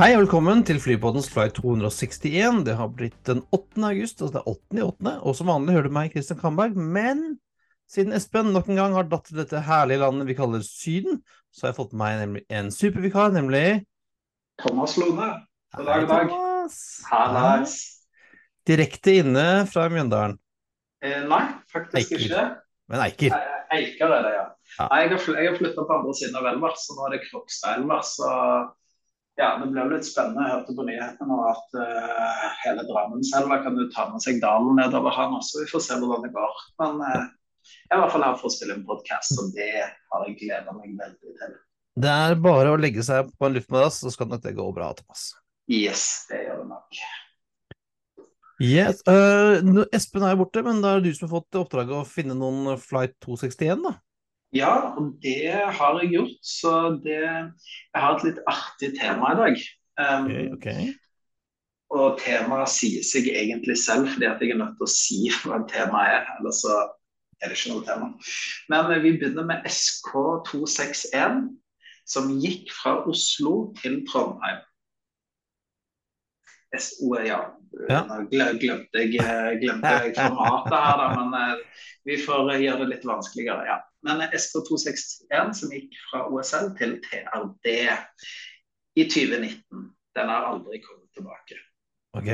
Hei og velkommen til Flypodens flight 261. Det har blitt den 8. august, altså det er 8. i 8. Og som vanlig hører du meg, Kristian Kamberg. Men siden Espen nok en gang har datt til dette herlige landet vi kaller Syden, så har jeg fått med meg nemlig en supervikar, nemlig Thomas Lone. God dag, Hei, dag. Thomas. Direkte inne fra Mjøndalen. Eh, nei, faktisk Eiker. ikke. Men Eiker. Eiker er det, ja. Ja. Nei, jeg har, fly- flytta på andre siden av Elvers, så nå er det Krokstad-Elva. Så ja, det blir litt spennende. Jeg hørte på nyhetene at uh, hele Drammenselva kan du ta med seg dalen nedover han også. vi får se hvordan det går. Men uh, jeg er i hvert fall her for å spille en podkast, og det har jeg gleda meg veldig til. Det er bare å legge seg på en luftmadrass, så skal nok det gå bra, Thomas. Yes, det gjør det nok. Yes. Uh, Espen er jo borte, men da er det du som har fått oppdraget å finne noen flight 261, da. Ja, og det har jeg gjort. Så det Jeg har et litt artig tema i dag. Um, okay. ok. Og temaet sier seg egentlig selv, fordi at jeg er nødt til å si hva temaet er. Eller så er det ikke noe tema. Men eh, vi begynner med SK261, som gikk fra Oslo til Trondheim. SO, ja. Ja. Glemte jeg, eh, glemte jeg formatet her, da, men eh, vi får eh, gjøre det litt vanskeligere. ja. Men eh, SK261 som gikk fra OSL til TRD i 2019, den har aldri kommet tilbake. Ok.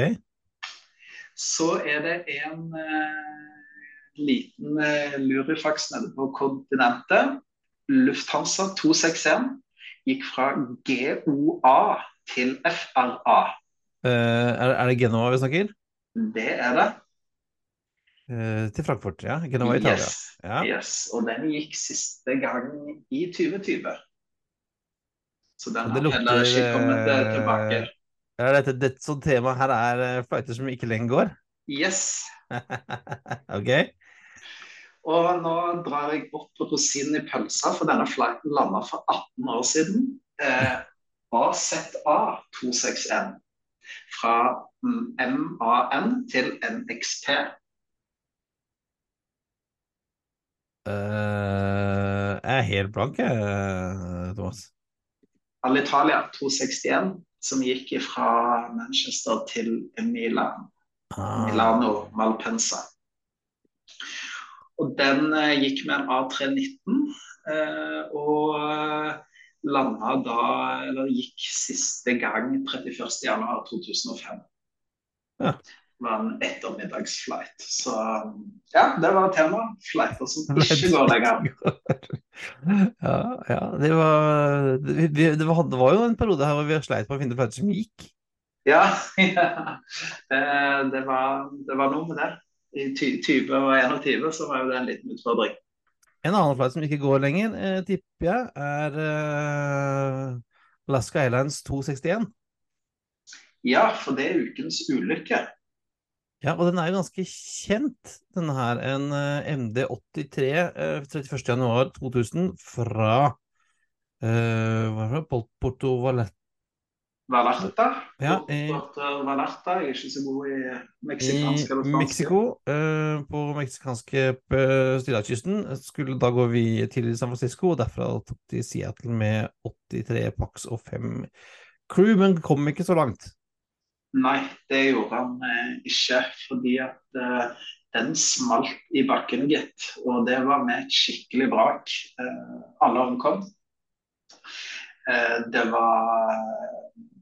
Så er det en eh, liten eh, lurifaks nede på kontinentet. Lufthansa 261 gikk fra GOA til FRA. Eh, er, det Genova vi snakker? Det er det. Eh, til Frankfurt, ja. Genova, Italia. Yes. Ja. yes. Og den gikk siste gang i 2020. Så den har heller ikke kommet eh, tilbake. Er dette, dette sånn tema her er flighter som ikke lenger går? Yes. ok. Og nå drar jeg opp rosinen i pølsa, for denne flighten landa for 18 år siden. Eh, AZA 261 fra mm, MAN til NXP. Uh, jeg er helt blank, eh, Thomas. Alitalia 261, som gikk fra Manchester til Milan. Ah. Milano Malpensa. Og den eh, gikk med en A319, eh, og eh, landa da, eller gikk siste gang 31.1.2005. Ja. Det var en ettermiddagsflight. Så ja, det var temaet. Flighter som ikke går lenger. ja, ja, det var det, det, var det var jo en periode her hvor vi sleit med å finne flighter som gikk. Ja, ja. Det, var, det var noe med det. I ty- 20 og 21 så var jo det en liten utfordring. En annen flight som ikke går lenger, eh, tipper jeg, er eh, Alaska Airlines 261. Ja, for det er ukens ulykke. Ja, og den er jo ganske kjent, denne her. En eh, MD83 eh, 31.1.2000 fra eh, Porto Valetta Vallarta. Ja, i- Porto Vallarta. Jeg er ikke så god i i meksikansk eller fransk. Mexico, eh, på meksikanske eh, Stillehavskysten. Skulle da gå vi til San Francisco, og derfra tok de Seattle med 83 pax og 5 crew, men kom ikke så langt. Nei, det gjorde han eh, ikke. Fordi at eh, den smalt i bakken, gitt. Og det var med et skikkelig brak. Eh, alle omkom. Eh, det var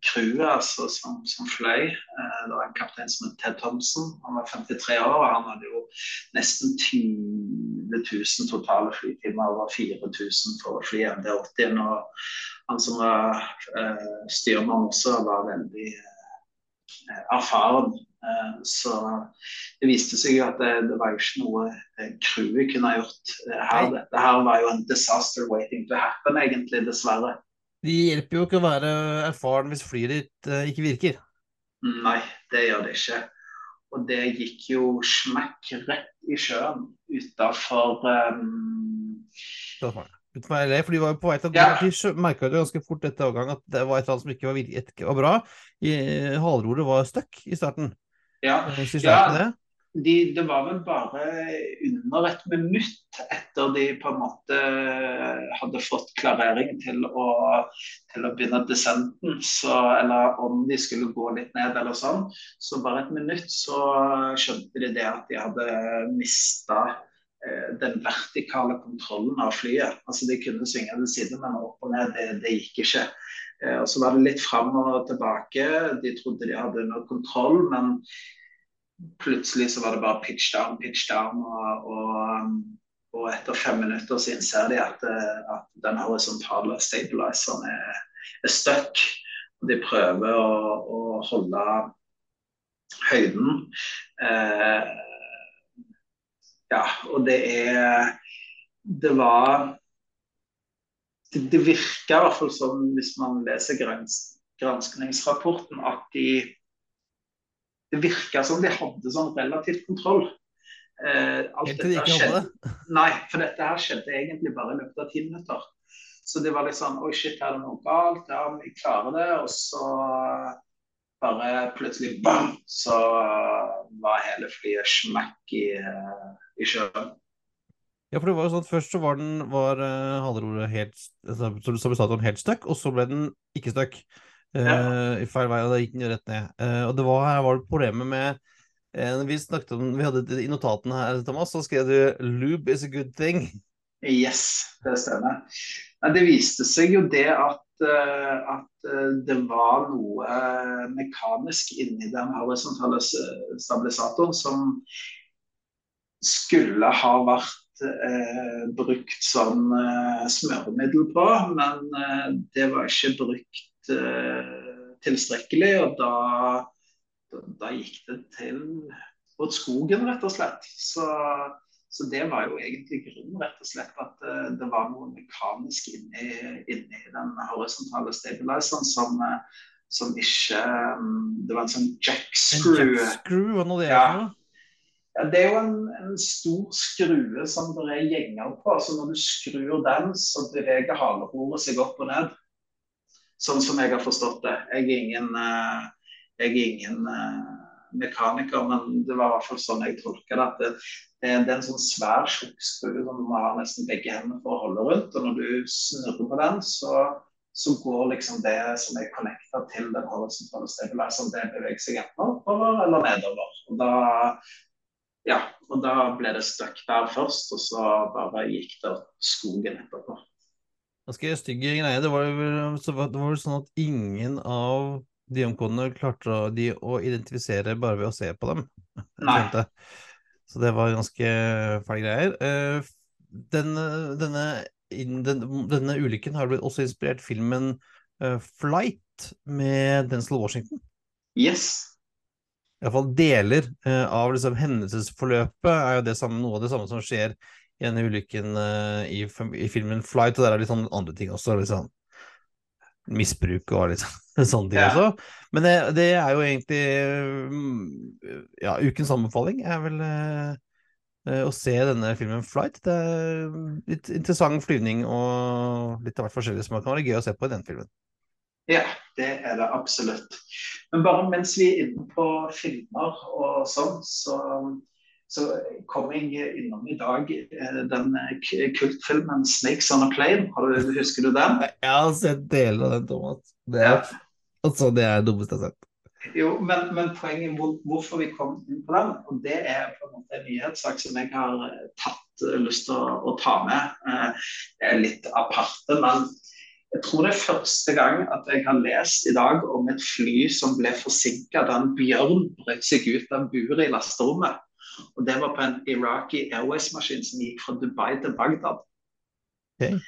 crewet altså, som, som fløy. Eh, det var en kaptein som het Ted Thompson. Han var 53 år, og han hadde jo nesten 20 000 totale flytimer. Over 4000 for å fly MD80-en. Og han som var eh, styrmann også, var veldig eh, erfaren. Eh, Så det viste seg jo at det, det var jo ikke noe eh, crewet kunne ha gjort her. Dette her var jo en disaster waiting to happen, egentlig, dessverre. Det hjelper jo ikke å være erfaren hvis flyet ditt eh, ikke virker. Nei, det gjør det ikke. Og det gikk jo smekk rett i sjøen utafor um, Utenfor LA, for de var jo på vei til å gå Ja. De merka jo ganske fort etter avgang at det var et eller annet som ikke var, ikke var bra. Haleroret var stuck i starten. Ja, de Ja. De, det var vel bare under et minutt etter de på en måte hadde fått klarering til å, til å begynne desenten, så, eller om de skulle gå litt ned eller sånn, så bare et minutt så skjønte de det at de hadde mista eh, den vertikale kontrollen av flyet. Altså De kunne svinge til side, men opp og ned, det, det gikk ikke. Eh, og Så var det litt fram og tilbake. De trodde de hadde under kontroll, men plutselig så var det bare pitch down, pitch down. Og, og, og etter fem minutter så innser de at, at den horisontale stabiliseren er, er stuck. De prøver å, å holde høyden. Eh, ja, og det er Det var Det, det virka i hvert fall som, hvis man leser grans, granskningsrapporten, at de det virka som de hadde sånn relativt kontroll. Eh, alt dette de skjedde, nei, for dette her skjedde egentlig bare i løpet av ti minutter. Så det var litt sånn Oi, shit, her er det noe galt? Ja, vi klarer det. Og så bare plutselig bam, så var hele flyet smekk i, eh, i sjøen. Ja, for det var jo sånn at Først så var den var uh, helt som du sa, helt stuck, og så ble den ikke stuck uh, i feil vei, og da gikk den jo rett ned. Uh, og det var, her var det problemet med uh, Vi snakket om, vi hadde i notatene her, Thomas, så skrev du 'lube is a good thing'. Yes, det stemmer. Men det viste seg jo det at, at det var noe mekanisk inni den horisontale stabilisatoren som skulle ha vært eh, brukt som eh, smøremiddel på, men eh, det var ikke brukt tilstrekkelig. Og da, da, gikk det til mot skogen, rett og slett. Så, så, det var jo egentlig grunnen, rett og slett, at uh, det var noe mekanisk inni, inni den horisontale stabiliseren som, uh, som ikke um, Det var en sånn jackscrew. En jackscrew hva nå det er ja. Ja, Det er jo en, en, stor skrue som det er gjenger på. så Når du skrur den, så beveger haleroret seg opp og ned sånn som jeg har forstått det. Jeg er ingen, eh, jeg er ingen eh, mekaniker, men det var i hvert fall sånn jeg tolker det. at det, det, er en sånn svær tjukk skrue som du må ha nesten begge hendene for å holde rundt. Og når du snurrer på den, så, så går liksom det som er connecta til den horisontale stabiliseren, det beveger seg enten oppover eller nedover. Og da, ja, og da ble det stuck der først, og så bare gikk det skogen etterpå ganske stygge greier. Det var jo sånn at ingen av de omkomne klarte de å identifisere bare ved å se på dem. Nei. Så det var ganske fæle greier. Eh, denne, denne, den, denne, ulykken har blitt også inspirert filmen uh, 'Flight' med Denzil Washington. Yes. Iallfall deler uh, av liksom, hendelsesforløpet er jo det samme, noe av det samme som skjer i denne ulykken uh, i, i, filmen 'Flight', og der er litt sånn andre ting også. litt sånn misbruk og litt sånne ting ja. også. Men det, det, er jo egentlig mm, Ja, ukens anbefaling er vel uh, å se denne filmen 'Flight'. Det er litt interessant flyvning og litt av hvert forskjellig som kan være gøy å se på i den filmen. Ja, det er det absolutt. Men bare mens vi er inne på filmer og sånn, så så kom jeg innom i dag eh, den kultfilmen 'Snakes on a Plane'. Du, husker du den? Jeg har sett deler av den, Thomas. Det er, altså, det er det dummeste jeg har sett. Jo, men, men poenget hvor, hvorfor vi kom inn på den, og det er på en måte en nyhetssak som jeg har eh, tatt eh, lyst til å, å ta med. Det er litt aparte, men jeg tror det er første gang at jeg har lest i dag om et fly som ble forsinka da en bjørn brøt seg ut av buret i lasterommet. Og det var på en Iraqi Airways-maskin som gikk fra Dubai til Bagdad. Okay.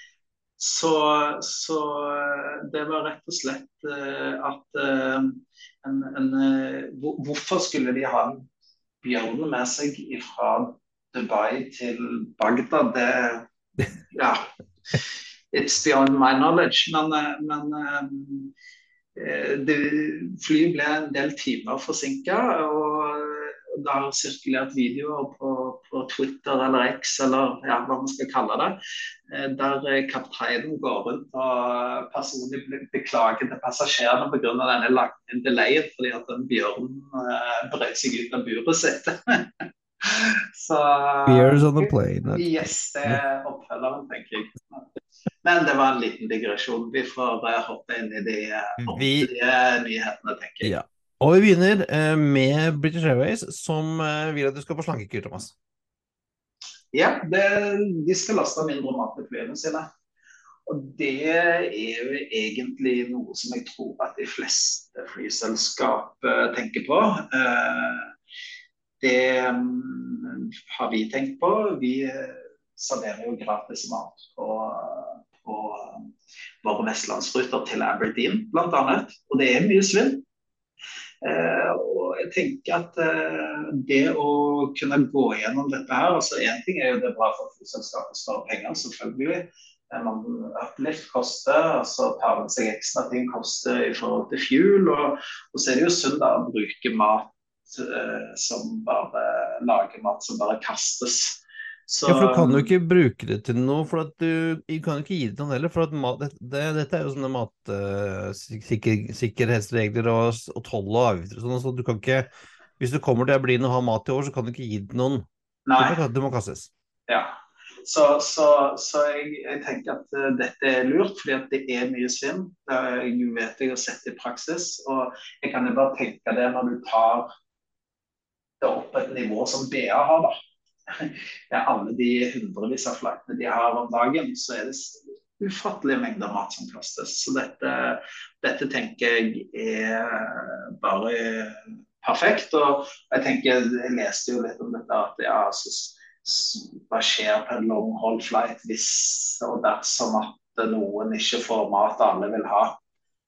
Så, så, det var rett og slett uh, at uh, en, en, Hvorfor skulle de ha en bjørn med seg fra Dubai til Bagdad? Det Ja. It's beyond my knowledge. Men, men det, flyet ble en del timer forsinka. Og det har sirkulert videoer på, på, Twitter eller X eller ja, hva man skal kalle det, eh, der eh, kapteinen går rundt og personlig beklager til passasjerene pga. denne lange delayen fordi at en bjørn eh, brøt seg ut av buret sitt. Så Beers on the plane. Yes, det er oppfølgeren, tenker jeg. Men det var en liten digresjon. Vi får uh, hoppe inn i de uh, ordentlige nyhetene, tenker jeg. Ja. Og vi begynner uh, med British Airways, som vil at du skal på slankekur, Thomas. Ja, det, de skal laste mindre mat til flyene sine. Og det er jo egentlig noe som jeg tror at de fleste flyselskap tenker på. Det um, har vi tenkt på. Vi serverer jo gratis mat på, på våre vestlandsruter til Aberdeen bl.a. Og det er mye svinn. Eh, og jeg tenker at eh, det å kunne gå gjennom dette her altså Én ting er jo det er bra for flyselskapet sparer penger, selvfølgelig. Man uplift koster, altså tar med seg ekstra ting koster i forhold til fuel. Og, og så er det jo sunt å bruke mat eh, som bare lager mat som bare kastes. Så... Ja, for du kan jo ikke bruke det til noe, for at du, du kan jo ikke gi det til noen heller. For at mat, det, det, dette er jo sånne matsikkerhetsregler uh, og, og toll og avgifter og sånn, så du kan ikke Hvis du kommer til Ablin og har mat i år, så kan du ikke gi det til noen. Nei. Det, må, du må kastes. Ja. Så, så, så jeg, jeg, tenker at uh, dette er lurt, fordi at det er mye svinn. Jeg vet jeg har sett det i praksis. Og jeg kan jo bare tenke det når du tar det opp på et nivå som BA har, da ja, alle de hundrevis av flightene de har om dagen, så er det ufattelige mengder mat som kastes. Så dette, dette tenker jeg er bare perfekt. Og jeg tenker, jeg leste jo litt om dette at ja, så, hva skjer på en long hold flight hvis og dersom at noen ikke får mat alle vil ha.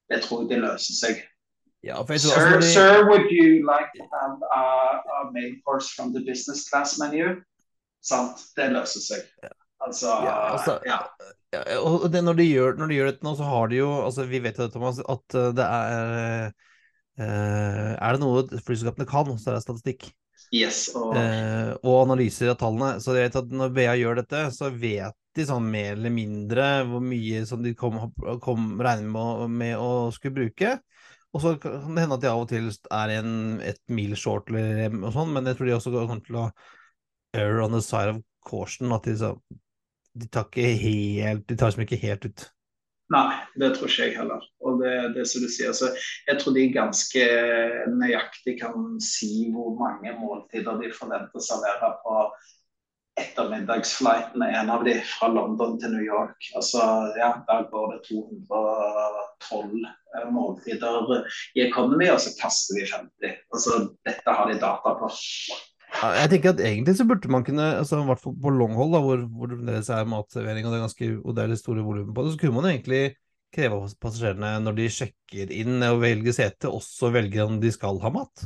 Det tror jeg det løser seg. Ja, sir, de... sir, would you like to have a, a main course from the business class menu? Sant? Det løser seg. Altså, ja, altså ja. ja og det, når, de gjør, når, de gjør, dette nå, så har de jo altså Vi vet jo det, Thomas, at eh, det er eh, Er det noe flyselskapene kan, så er det statistikk. Yes, og... Eh, og analyser av tallene. Så jeg vet at når BA gjør dette, så vet de sånn mer eller mindre hvor mye som de kom, kom, regner med, med, å skulle bruke. Og så kan det hende at de av og til er en, et mil short eller noe sånt, men jeg tror de også kommer til å err on the side of caution. At de, så, de tar ikke helt De tar liksom ikke helt ut. Nei, det tror ikke jeg heller. Og det, det som du sier, så jeg tror de ganske nøyaktig kan si hvor mange måltider de forventer å servere på ettermiddagsflighten en av de fra London til New York. Altså, ja, Der går det 212 eh, måltider i Economy, og så kaster vi 50. Altså, Dette har de data på. Jeg tenker at egentlig så burde man kunne, altså i hvert fall på long hold, da, hvor, hvor det er matservering og det er ganske, og det er litt store volum på det, så kunne man egentlig kreve av passasjerene når de sjekker inn og velger sete, også velge om de skal ha mat.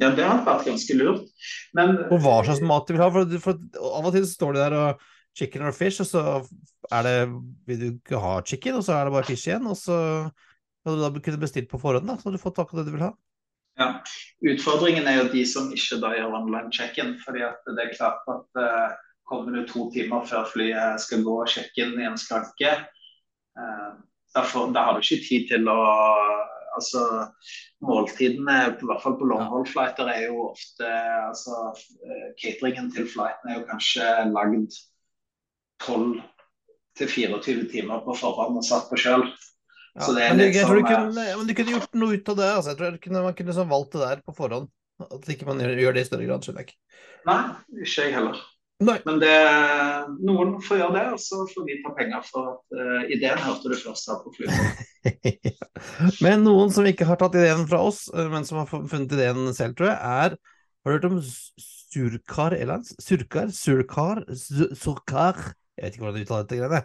Ja, det hadde vært ganske lurt. Men Og hva slags mat de vil ha. For, for, av og til så står de der og chicken or fish, og så er det vil du ikke ha chicken, og så er det bare fish igjen, og så hadde du da kunne bestilt på forhånd, da, så hadde du fått akkurat det du vil ha. Ja. Utfordringen er jo de som ikke da gjør online check-in. fordi at det er klart at uh, kommer du to timer før flyet skal gå og sjekke inn i en skranke, uh, da, da, har du ikke tid til å altså Måltidene, i hvert fall på long-hold-flighter, er jo ofte altså eh, Cateringen til flighten er jo kanskje lagd 12 24 timer på forhånd og satt på sjøl. Ja, men, jeg, jeg tror du sånn, kunne, men du kunne gjort noe ut av det. Altså. Jeg tror kunne, Man kunne sånn valgt det der på forhånd. At ikke man gjør, gjør det i større grad. skjønner jeg Nei, ikke jeg heller. Nei. Men det, noen får gjøre det, og så får vi ta penger for at uh, ideen hørte du først her på flyet. men noen som ikke har tatt ideen fra oss, eh, men som har funnet ideen selv, tror jeg, er Har du hørt om Surkar Airlines? Surkar? Surkar? Surkar? Jeg vet ikke hvordan du uttaler dette greiene.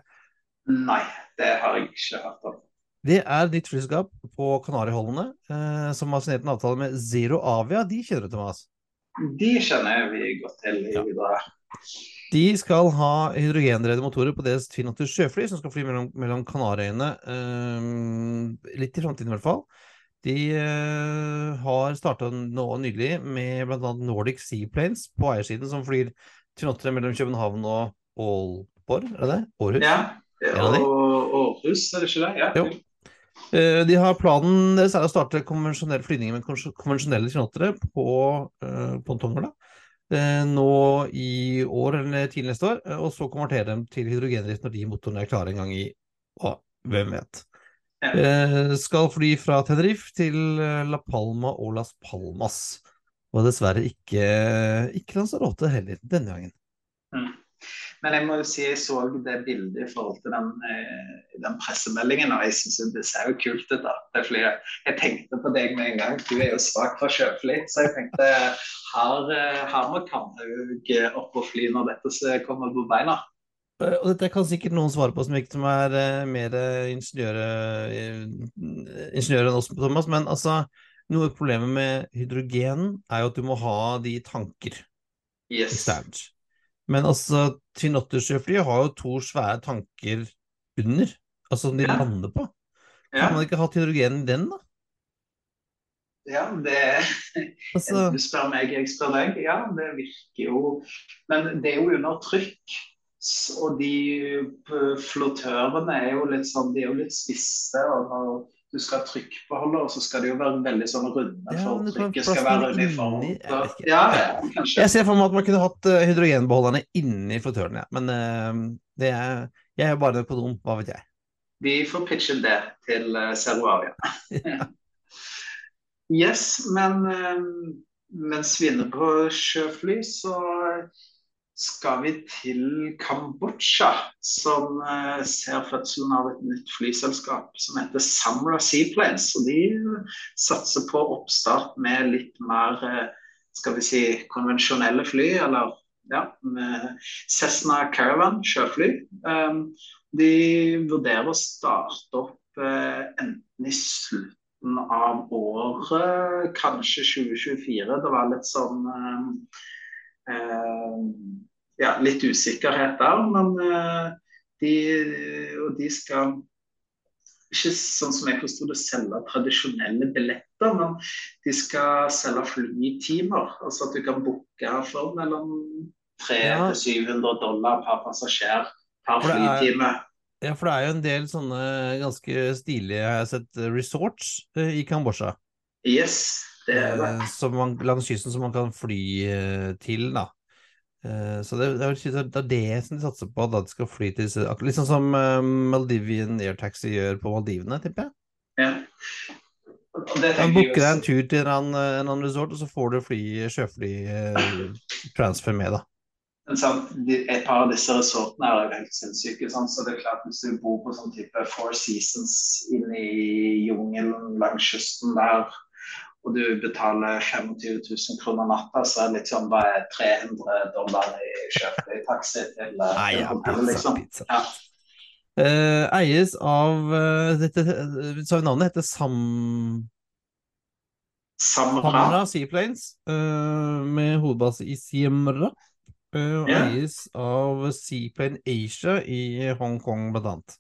Nei, det har jeg ikke hørt om. Det er ditt flyselskap på Kanariøyholdene eh, som har signert en avtale med Zero Avia. De kjenner du til, Thomas? De kjenner vi godt til i videre. De skal ha hydrogendrevne motorer på deres Twin Otter sjøfly, som skal fly mellom, mellom Kanariøyene eh, litt i framtiden i hvert fall. De eh, har starta nå nylig med bl.a. Nordic Seaplanes på eiersiden, som flyr Twin Otter mellom København og Aalborg, er det det? Århus? Ja, og Århus, er det ikke det? Ja. Jo. Eh, de har Planen deres er å starte konvensjonelle flyvninger med konvensjonelle kinottere på uh, pontonger. Eh, nå i år eller tidlig neste år, og så konvertere dem til hydrogendrift når de motorene er klare en gang i å, hvem vet. Ja. Eh, skal fly fra Tenerife til eh, La Palma og Las Palmas. Og dessverre ikke, ikke Lanzarote heller denne gangen. Mm. Men jeg må jo si jeg så det bildet i forhold til den, eh, den pressemeldingen, og jeg syns det ser jo kult ut. da, det flyet. Jeg tenkte på deg med en gang, du er jo svak for sjøfly. Så jeg tenkte her, eh, her må Kamhaug opp og fly når dette kommer på beina. Eh, Og dette kan sikkert noen svare på som ikke som er eh, mer ingeniører ingeniør, eh, enn oss, Thomas. Men altså, noe av problemet med hydrogen er jo at du må ha de tanker Yes. eksternt. Men altså, Twin Otter-sjøflyet har jo to svære tanker under, altså som de Ja. lander på. Ja, Kan man ikke hatt hydrogen i den, da? ja det Altså, Du spør meg, jeg spør deg. Ja, det virker jo Men det er jo under trykk. Og de flottørene er jo litt sånn De er jo litt spisse. og du skal ha trykkbeholder, så skal det jo være veldig sånn runde Ja, for trykket skal være uniformt. jeg. Ja, ja, jeg ser for meg at man kunne hatt eh, hydrogenbeholderne inni fotørene, ja. men uh, det er, jeg er bare på økonom, hva vet jeg. Vi får pitche det til uh, Seruaria. yes, men uh, mens vi er inne på sjøfly, så skal vi til Kambodsja, som eh, ser fødselen av et nytt flyselskap som heter Samra Seaplanes. Og de satser på oppstart med litt mer eh, skal vi si, konvensjonelle fly, eller ja, Cessna Caravan sjøfly. Um, de vurderer å starte opp eh, enten i slutten av året, kanskje 2024. Det var litt sånn eh, ja, litt usikkerhet der, men eh, de, og de skal ikke sånn som jeg forsto det, selge tradisjonelle billetter, men de skal selge flytimer. Altså at du kan booke for mellom 300 Ja. til 700 dollar per passasjer per er- flytime. Ja, for det er jo en del sånne ganske stilige, har jeg sett, eh, resorts eh, i Kambodsja. Yes, eh, som man, langs kysten som man kan fly eh, til, da. Eh, så det, det, er, det er det som de satser på, da de skal fly til Litt sånn som Maldivian Air Taxi gjør på Maldivene, tipper jeg. Ja. Man booker deg en tur til en annen, en annen resort, og så får du fly, sjøfly transfer med, da. Et par av disse resortene er jo helt sinnssyke. Sant? Så det er klart Hvis du bor på sånn type Four Seasons inne i jungelen langs kysten der, og du betaler 25 000 kroner natta, så er det liksom bare 300 dollar i sjøflytaxi til, eh, Nei, ja, pizza, liksom. pizza. Ja. Uh, eies av uh, dette, Sa vi navnet? Heter Sam... Samra. Samra Seaplanes, uh, med hovedbase i Siemra. Uh, yeah. Eies av Seaplane Asia i Hongkong, blant annet.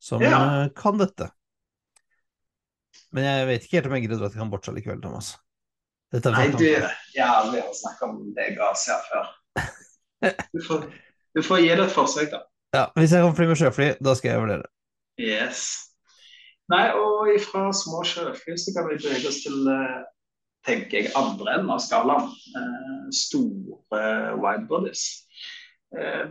Som yeah. kan dette. Men jeg vet ikke helt om jeg gidder å dra til Kambodsja likevel, Thomas. Nei, du, ja, vi har snakket om det i Asia før. Du får, du får gi det et forsøk, da. Ja, hvis jeg kan fly med sjøfly, da skal jeg vurdere. Yes. Nei, og ifra små sjøfly så kan vi bevege oss til eh, tenker jeg, andre enden av skalaen. Eh, store widebodies. Eh,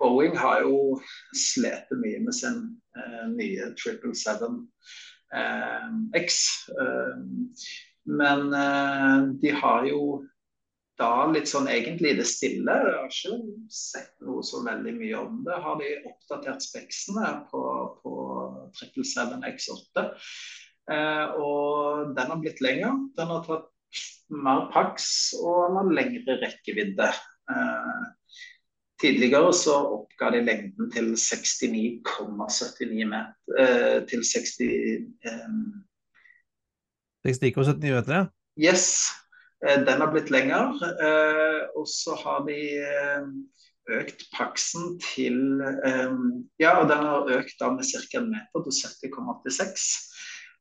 Boeing har jo slitt mye med sin eh, nye 777 eh, X. Eh, men eh, de har jo da litt sånn egentlig det stille. Jeg har ikke sett noe så veldig mye om det. Har de oppdatert speksene på, på 777 X8. Eh, og den har blitt lengre. Den har tatt mer paks og har lengre rekkevidde. Eh, tidligere så oppga de lengden til 69,79 meter. Eh, til 60 eh, 69,79 meter, ja. Yes, eh, den har blitt lengre. eh, Og så har de eh, økt paksen til Ja, og den har økt da med ca. en meter til 70,86.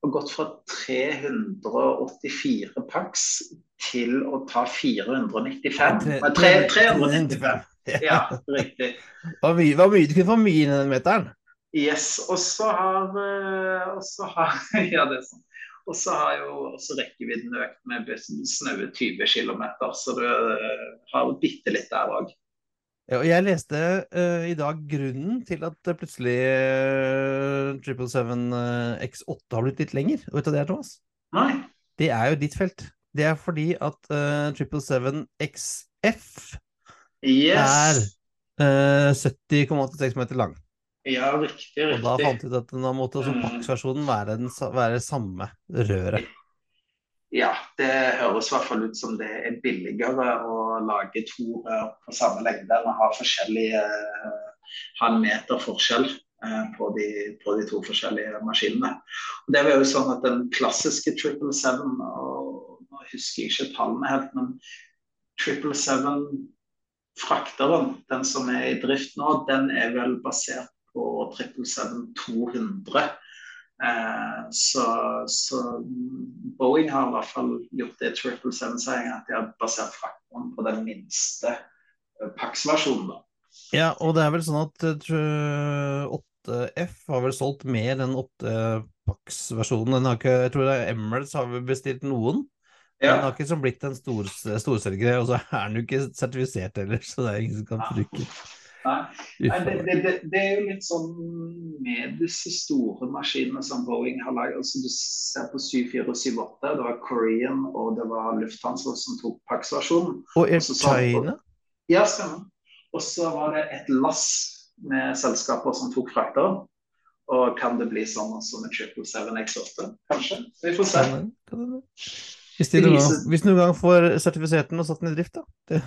Og gått fra 384 paks til å ta 495. Nei, 395. Ja. Riktig. Mye, hva mye du kunne få mye inn i den meteren? Yes, og så har, eh, har Ja, det er sånn. Og så har jo også rekkevidden økt med snaue 20 km, så du uh, har bitte litt der òg. Ja, og jeg leste uh, i dag grunnen til at plutselig uh, 777 X8 har blitt litt lenger. Vet du det er, Thomas? Nei. Det er jo ditt felt. Det er fordi at uh, 777 XF yes. er 70,86 meter lang. Ja, riktig. riktig. Og da fant vi ut at den måtte også Pax-versjonen være, den, være samme røret. Ja, det høres i hvert fall ut som det er billigere å lage to rør på samme lengde enn å ha forskjellige halvmeter meter forskjell på de, på de, to forskjellige maskinene. Og det var jo sånn at Den klassiske 777, og nå husker jeg ikke tallene helt, men 777 frakteren, den som er i drift nå, den er vel basert på 777-200. Eh, så, så, Boeing har i hvert fall gjort det 777-seieren at de har basert frakteren på den minste eh, Pax-versjonen. Ja, og det er vel sånn at 8F har vel solgt mer enn 8 Pax-versjonen. Jeg tror det er Emirates har bestilt noen. Ja. Den har ikke som blitt en stor, storselger, og så er den jo ikke sertifisert heller, så det er ingen som kan bruke Nei, Nei det, det, det, er jo litt sånn med disse store maskinene som Boeing har laget. Altså, du ser på 7478, det var Korean og det var Lufthansa som tok Pax-versjonen. Og Air China? Ja, stemmer. Og så var det et lass med selskaper som tok frakter. Og kan det bli sånn også med 777 X8? Kanskje. Vi får se. Hvis, de viser... noen gang får sertifisert den og satt den i drift, da. Det...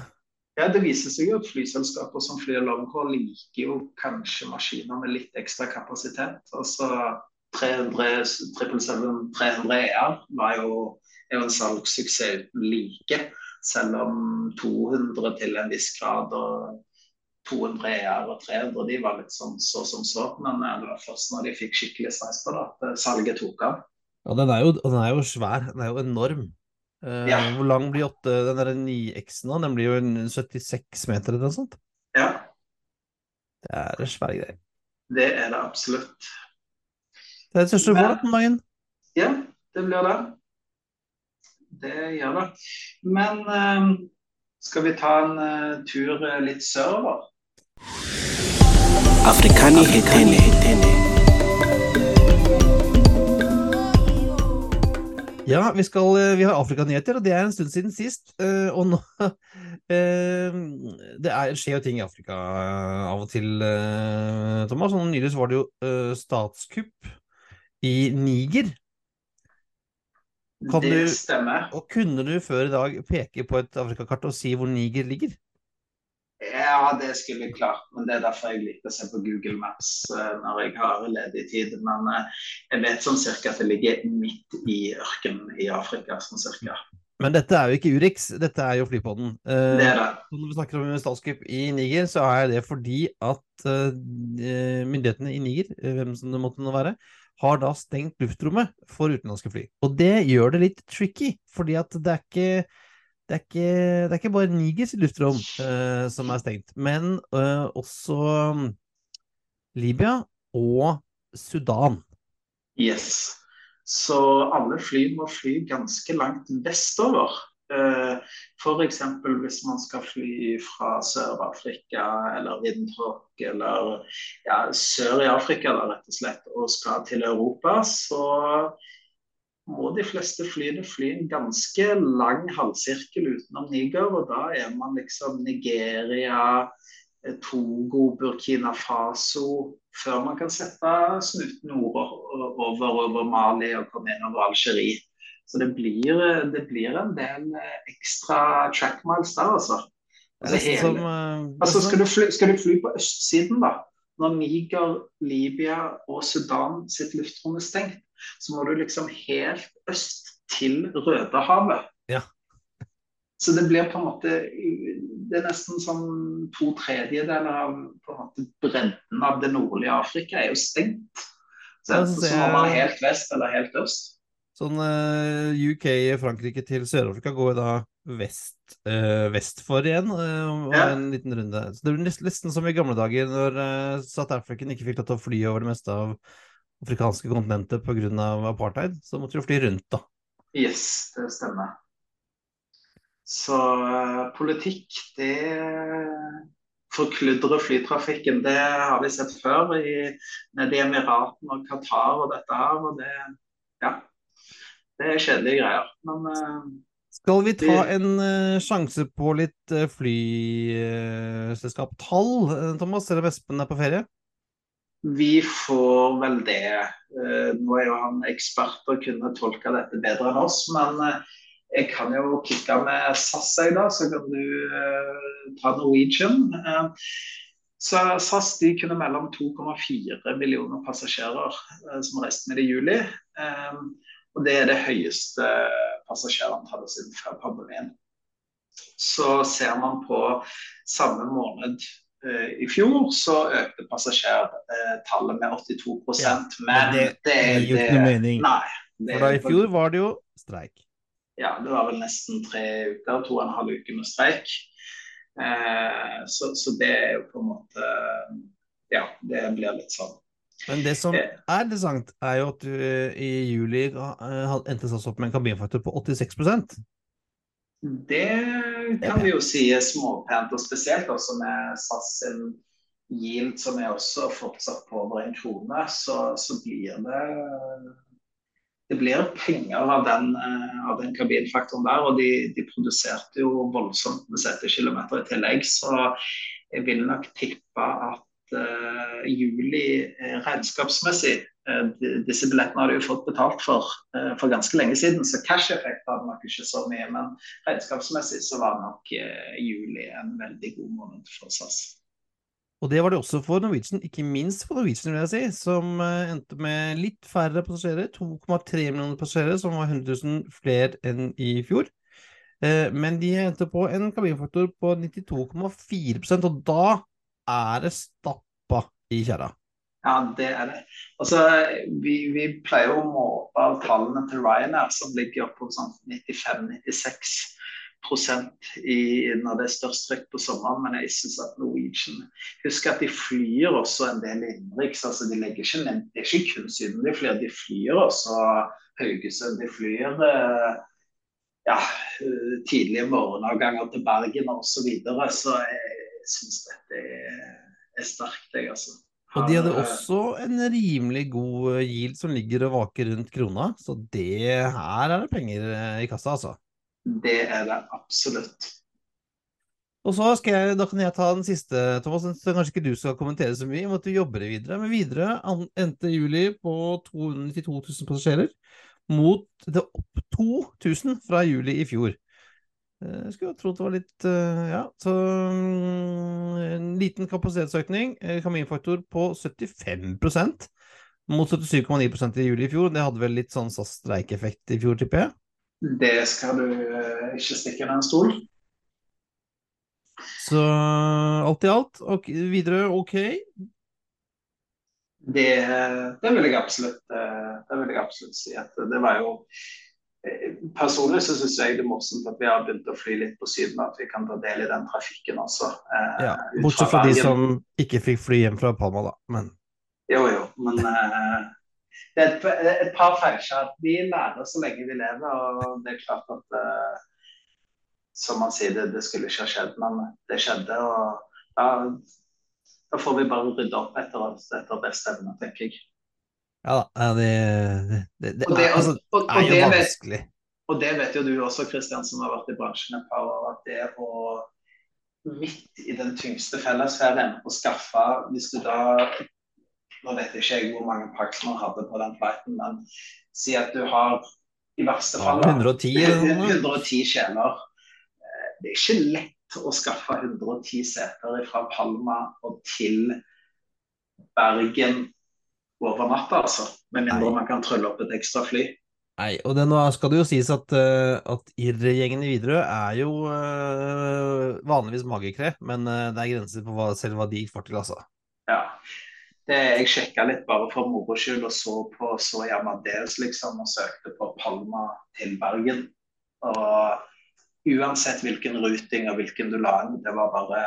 Ja, Det viser seg jo at flyselskaper som flyr Longcore liker jo kanskje maskiner med litt ekstra kapasitet. Altså 300, 777 300 ER var jo, er jo en salgssuksess uten like. Selv om 200 til en viss grad og 200 ER og 300 de var litt sånn så som så. Men det var først når de fikk skikkelig sveis på det, at salget tok av. Ja, den er, jo, den er jo svær. Den er jo enorm. Uh, ja. Hvor lang blir 8, den der 9X-en? Den blir jo 76 meter eller noe sånt? Ja. Det er svære greier. Det er det absolutt. Det er det største målet om dagen. Ja, det blir det. Det gjør det. Men uh, skal vi ta en uh, tur litt sørover? Afrikani hetene, hetene. Ja, vi, skal, eh, vi har Afrikanyheter, og det er en stund siden sist. Eh, og nå eh, Det er, skjer jo ting i Afrika av og til, Thomas. Og nylig var det jo statskupp i Niger. Kan det stemmer. og kunne du før i dag peke på et afrikakart og si hvor Niger ligger? Ja, det skulle jeg klart. Men det er derfor jeg liker å se på Google Maps uh, når jeg har ledig tid. Men uh, jeg vet sånn cirka at det ligger midt i ørkenen i Afrika. sånn cirka. Men dette er jo ikke Urix, dette er jo Flypodden. Uh, det er det. Når vi snakker om statskupp i Niger, så er det fordi at myndighetene i Niger, hvem som det måtte nå være, har da stengt luftrommet for utenlandske fly. Og det gjør det litt tricky, fordi at det er ikke det er ikke, det er ikke bare Nigers luftrom uh, som er stengt, men uh, også um, Libya og Sudan. Yes. Så alle fly må fly ganske langt vestover. Uh, F.eks. hvis man skal fly fra Sør-Afrika eller Windhoek eller ja, sør i Afrika da, rett og slett, og skal til Europa, så må de fleste flyene fly en ganske lang halvsirkel utenom Niger. Og da er man liksom Nigeria, eh, Togo, Burkina Faso Før man kan sette snuten nordover over Mali og komme inn over Algerie. Så det blir, det blir, en del eh, ekstra track miles der, altså. Altså, hele, som, uh, altså skal, du fly, skal, du fly, på østsiden, da? Når Niger, Libya og Sudan sitt luftrom er stengt, så må du liksom helt øst til Rødehavet. Ja. Så det blir på en måte Det er nesten sånn to tredjedeler av på en måte bredden av det nordlige Afrika er jo stengt. Så enten så må man helt vest eller helt øst. Sånn eh, UK, Frankrike til Sør-Afrika går da vest, uh, vest for igjen, uh, og ja. en liten runde. Så Det blir nesten, nesten som i gamle dager, når uh, South African ikke fikk lov til å fly over det meste av afrikanske kontinentet pga. apartheid, så måtte de fly rundt, da. Yes, det stemmer. Så uh, politikk, det forkludrer flytrafikken. Det har vi sett før i, nede i Emiratene og Qatar og dette her. Og det, ja, det er kjedelige greier. Men uh, skal vi ta en uh, sjanse på litt uh, flyselskaptall, Thomas? Eller om Espen er på ferie? Vi får vel det. nå er jo han ekspert og kunne tolke dette bedre enn oss. Men jeg kan jo kicke med SAS, jeg da, så kan du ta Norwegian. Så SAS de kunne melde om 2,4 millioner passasjerer som reiste med det i juli. Og det er det høyeste passasjerantallet siden før pandemien. Så ser man på samme måned i fjor, så økte passasjertallet med 82 ja, Men det, det, det gir ikke noe mening. Nei, For da i fjor var det jo streik. Ja, det var vel nesten tre uker, to og en halv uke med streik. Eh, så, så det er jo på en måte Ja, det blir litt sånn. Men det som er interessant, er jo at du eh, i juli eh, endte SAS opp med en kabinfaktor på 86 Det kan vi jo si er småpent, og spesielt også med SAS sin yield, som er også fortsatt på over en krone, så, så blir det det blir penger av den, eh, av den kabinfaktoren der. Og de, de, produserte jo voldsomt med setekilometer i tillegg, så jeg vil nok tippe at uh, juli uh, regnskapsmessig. Uh, disse billettene hadde jo fått betalt for for ganske lenge siden, så cash-effekt hadde nok ikke så mye. Men regnskapsmessig så var nok juli en veldig god måned for SAS. Og det var det også for Norwegian, ikke minst for Norwegian, vil jeg si, som endte med litt færre passasjerer. 2,3 millioner passasjerer, som var 100 000 flere enn i fjor. Men de endte på en kabinfaktor på 92,4% og da er det stappa i kjerra. Ja, det er det. Altså, vi, vi pleier å måle tallene til Ryanair, som ligger på sånn 95-96% i, når det er størst trykk på sommeren, men jeg syns at Norwegian Husk at de flyr også en del innenriks. Altså, de legger ikke det er ikke kun Syden de flyr, de flyr også Haugesund. De flyr eh, ja, tidlige morgenavganger til Bergen osv. Så, videre. så jeg, syns dette er, sterkt, jeg, altså. Og de hadde også en rimelig god yield som ligger og vaker rundt krona, så det her er det penger eh, i kassa, altså. Det er det absolutt. Og så skal jeg, da kan jeg ta den siste, Thomas. Så kanskje ikke du skal kommentere så mye, men at du jobber videre. Men videre endte juli på 292 000 passasjerer, mot det opp 2000 fra juli i fjor. Jeg eh, skulle jo trodd det var litt eh, Ja, så mm, en liten kapasitetsøkning. Eh, kaminfaktor på 75% mot 77,9% i juli i fjor. Det hadde vel litt sånn SAS-streikeffekt i fjor, tipper jeg? Det skal du ikke stikke under en stol. Så alt i alt, og videre OK? Det, det, vil jeg absolutt, det vil jeg absolutt si. at Det var jo Personlig så syns jeg det er morsomt at vi har begynt å fly litt på Syden, at vi kan ta del i den trafikken også. Eh, ja, bortsett fra, fra de som ikke fikk fly hjem fra Palma, da. Men... Jo, jo, men eh, det er et, et par feilskjær. Vi lærer så lenge vi lever, og det er klart at eh, Som man sier, det, det, skulle ikke ha skjedd, men det skjedde. og ja, Da får vi bare rydde opp etter, etter beste evne, tenker jeg. Ja da, det, det, det, det, altså, og, og, er jo vanskelig. Vet, og det vet jo du også, Kristian, som har vært i bransjen et par år, at det å midt i den tyngste fellesferien å skaffe Hvis du da Nå vet ikke jeg hvor mange paks man hadde på den flighten, men si at du har i verste fall ja, 110, 110 sjeler. Eh, det er ikke lett å skaffe 110 seter fra Palma og til Bergen over natta, altså. Med mindre Nei. man kan trylle opp et ekstra fly. Nei, og det nå skal det jo sies at, uh, at IR-gjengen i Widerøe er jo uh, vanligvis magekre, men uh, det er grenser på hva, selv hva de får til, altså. Ja. Det, jeg sjekka litt bare for moro skyld og så på så Amadeus, liksom, og søkte på Palma til Bergen. Og uansett hvilken ruting og hvilken du la inn, det var bare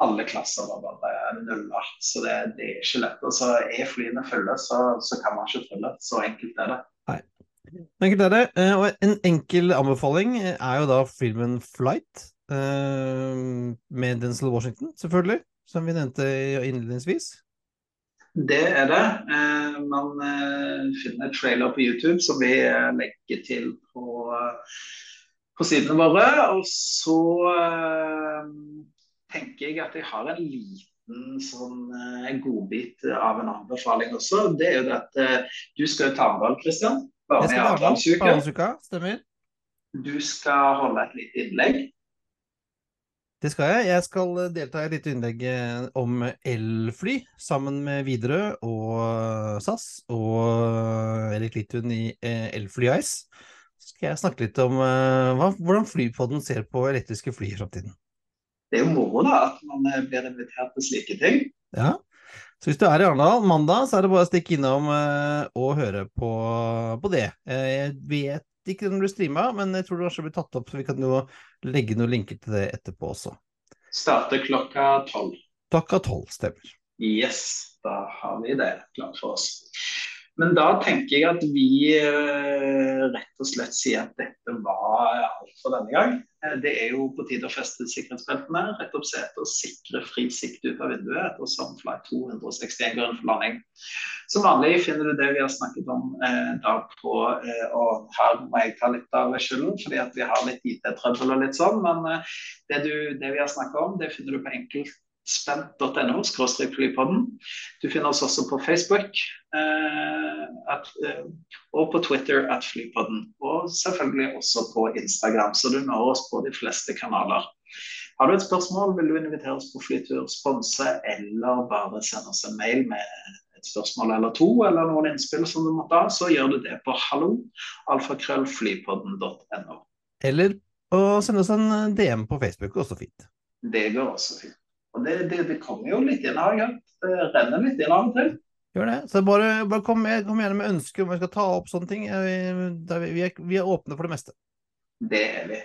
alle klasser var bare nulla. Så det, det, er ikke lett. Og så er flyene fulle, så, så, kan man ikke trylle. Så enkelt er det. Nei. Enkelt er det. Eh, og en enkel anbefaling er jo da filmen 'Flight'. Eh, med Denzil Washington, selvfølgelig. Som vi nevnte innledningsvis. Det er det. Eh, man finner trailer på YouTube som vi legger til på, på sidene våre. Og så tenker jeg at jeg har en liten sånn uh, godbit av en anbefaling også. Det er jo det at uh, du skal til Arendal, Kristian. Bare med Arendalsuka. Stemmer. Du skal holde et lite innlegg. Det skal jeg. Jeg skal delta i et lite innlegg eh, om elfly sammen med Widerøe og SAS og Erik Littun i Elfly Ice. Så skal jeg snakke litt om hvordan Flypodden ser på elektriske fly i framtiden det er jo moro da, at man eh, blir invitert til slike ting. Ja, så hvis du er i Arendal mandag, så er det bare å stikke innom uh, og høre på, på det. Uh, jeg vet ikke om du streama, men jeg tror det kanskje blir tatt opp, så vi kan jo legge noen linker til det etterpå også. Starter klokka tolv. Klokka tolv, stemmer. Yes, da har vi det klart for oss. Men da tenker jeg at vi eh, rett og slett sier at dette var alt for denne gang. Eh, det er jo på tide å feste sikkerhetsbeltene, rette opp setet og sikre fri sikt ut av vinduet etter Sunfly 261 går for landing. Som vanlig finner du det vi har snakket om eh, da på eh, Og her må jeg ta litt av skylden, fordi at vi har litt IT-trøbbel og litt sånn. Men eh, det, du, det, vi har snakket om, det finner du på enkelt spent.no flypodden. Du finner oss også på Facebook eh, at, eh, og på Twitter at Flypodden. Og selvfølgelig også på Instagram, så du når oss på de fleste kanaler. Har du et spørsmål, vil du invitere oss på flytur, sponse eller bare sende oss en mail med et spørsmål eller to, eller noen innspill som du måtte ha, så gjør du det på hallo alfakrøllflypodden.no. Eller å sende oss en DM på Facebook, også fint. Det går også fint. Og det, det, det kommer jo litt inn her, ja. Det renner litt inn av og til. Gjør det. Så bare, bare kom, kom, gjerne med ønsker om vi skal ta opp sånne ting. Vi, vi, er, vi, er, åpne for det meste. Det er vi.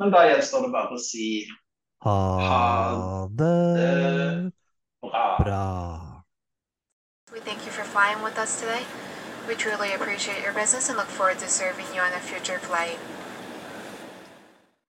Men da gjenstår det bare å si ha, ha det, det bra. bra. We thank you for flying with us today. We truly appreciate your business and look forward to serving you on a future flight.